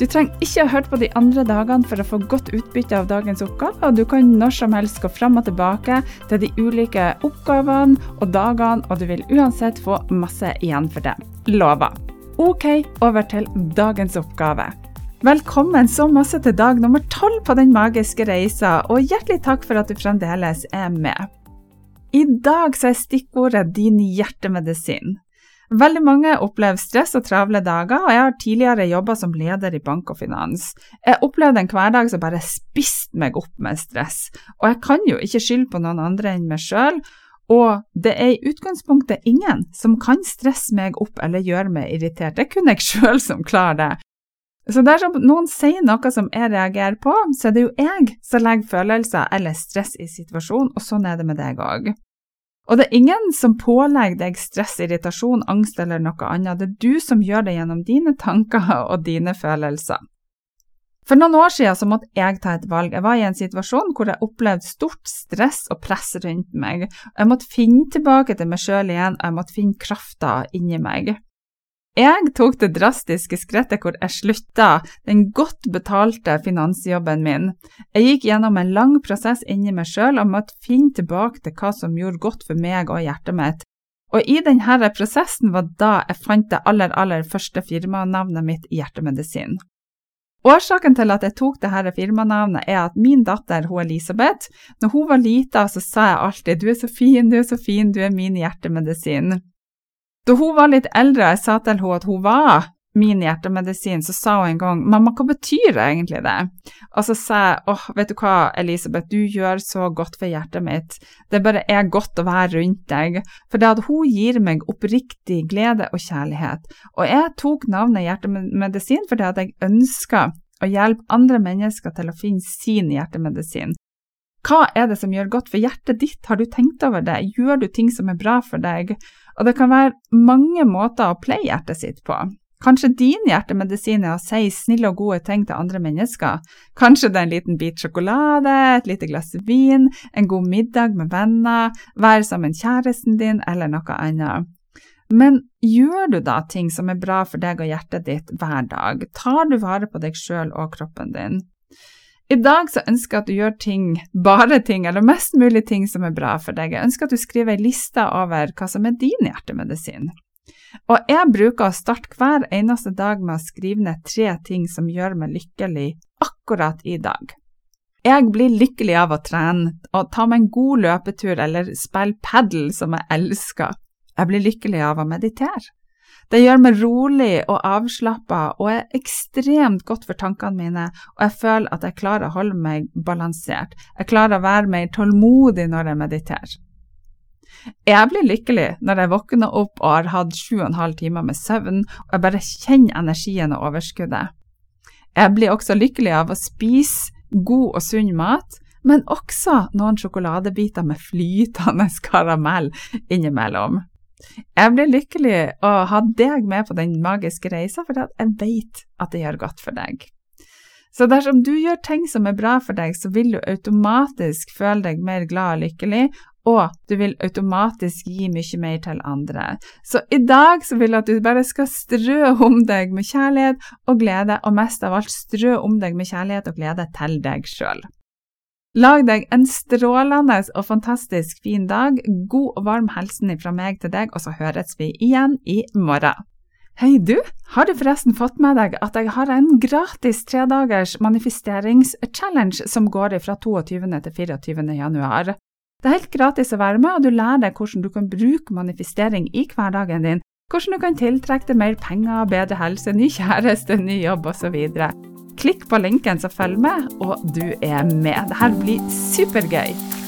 Du trenger ikke ha hørt på de andre dagene for å få godt utbytte av dagens oppgave, og du kan når som helst gå fram og tilbake til de ulike oppgavene og dagene, og du vil uansett få masse igjen for det. Lover. Ok, over til dagens oppgave. Velkommen så masse til dag nummer tolv på Den magiske reisa, og hjertelig takk for at du fremdeles er med. I dag så er stikkordet din hjertemedisin. Veldig mange opplever stress og travle dager, og jeg har tidligere jobba som leder i bank og finans. Jeg opplevde en hverdag som bare spiste meg opp med stress, og jeg kan jo ikke skylde på noen andre enn meg sjøl, og det er i utgangspunktet ingen som kan stresse meg opp eller gjøre meg irritert, det er kun jeg sjøl som klarer det. Så dersom noen sier noe som jeg reagerer på, så er det jo jeg som legger følelser eller stress i situasjonen, og sånn er det med deg òg. Og det er ingen som pålegger deg stress, irritasjon, angst eller noe annet, det er du som gjør det gjennom dine tanker og dine følelser. For noen år siden så måtte jeg ta et valg. Jeg var i en situasjon hvor jeg opplevde stort stress og press rundt meg. Jeg måtte finne tilbake til meg sjøl igjen, og jeg måtte finne krafta inni meg. Jeg tok det drastiske skrittet hvor jeg slutta den godt betalte finansjobben min. Jeg gikk gjennom en lang prosess inni meg sjøl og måtte finne tilbake til hva som gjorde godt for meg og hjertet mitt. Og i denne prosessen var da jeg fant det aller, aller første firmanavnet mitt i Hjertemedisin. Årsaken til at jeg tok dette firmanavnet, er at min datter hun Elisabeth, når hun var lita, så sa jeg alltid 'du er så fin, du er så fin, du er min hjertemedisin'. Da hun var litt eldre og jeg sa til henne at hun var min hjertemedisin, så sa hun en gang 'mamma, hva betyr det egentlig det?' Og så sa jeg 'åh, vet du hva, Elisabeth, du gjør så godt for hjertet mitt, det bare er godt å være rundt deg', for det at hun gir meg oppriktig glede og kjærlighet. Og jeg tok navnet hjertemedisin fordi at jeg ønska å hjelpe andre mennesker til å finne sin hjertemedisin. Hva er det som gjør godt for hjertet ditt, har du tenkt over det, gjør du ting som er bra for deg? Og det kan være mange måter å pleie hjertet sitt på. Kanskje din hjertemedisin er å si snille og gode ting til andre mennesker. Kanskje det er en liten bit sjokolade, et lite glass vin, en god middag med venner, være sammen med kjæresten din eller noe annet. Men gjør du da ting som er bra for deg og hjertet ditt hver dag? Tar du vare på deg sjøl og kroppen din? I dag så ønsker jeg at du gjør ting, bare ting, eller mest mulig ting som er bra for deg. Jeg ønsker at du skriver ei liste over hva som er din hjertemedisin. Og jeg bruker å starte hver eneste dag med å skrive ned tre ting som gjør meg lykkelig akkurat i dag. Jeg blir lykkelig av å trene og ta meg en god løpetur eller spille padel, som jeg elsker. Jeg blir lykkelig av å meditere. Det gjør meg rolig og avslappa og er ekstremt godt for tankene mine, og jeg føler at jeg klarer å holde meg balansert. Jeg klarer å være mer tålmodig når jeg mediterer. Jeg blir lykkelig når jeg våkner opp og har hatt sju og en halv timer med søvn, og jeg bare kjenner energien og overskuddet. Jeg blir også lykkelig av å spise god og sunn mat, men også noen sjokoladebiter med flytende karamell innimellom. Jeg blir lykkelig å ha deg med på den magiske reisa, for jeg vet at det gjør godt for deg. Så dersom du gjør ting som er bra for deg, så vil du automatisk føle deg mer glad og lykkelig, og du vil automatisk gi mye mer til andre. Så i dag så vil jeg at du bare skal strø om deg med kjærlighet og glede, og mest av alt strø om deg med kjærlighet og glede til deg sjøl. Lag deg en strålende og fantastisk fin dag. God og varm hilsen fra meg til deg, og så høres vi igjen i morgen. Hei du, har du forresten fått med deg at jeg har en gratis tredagers manifesteringschallenge som går fra 22. til 24. januar? Det er helt gratis å være med, og du lærer deg hvordan du kan bruke manifestering i hverdagen din, hvordan du kan tiltrekke deg mer penger, bedre helse, ny kjæreste, ny jobb osv. Klikk på linken som følger med, og du er med. Dette blir supergøy!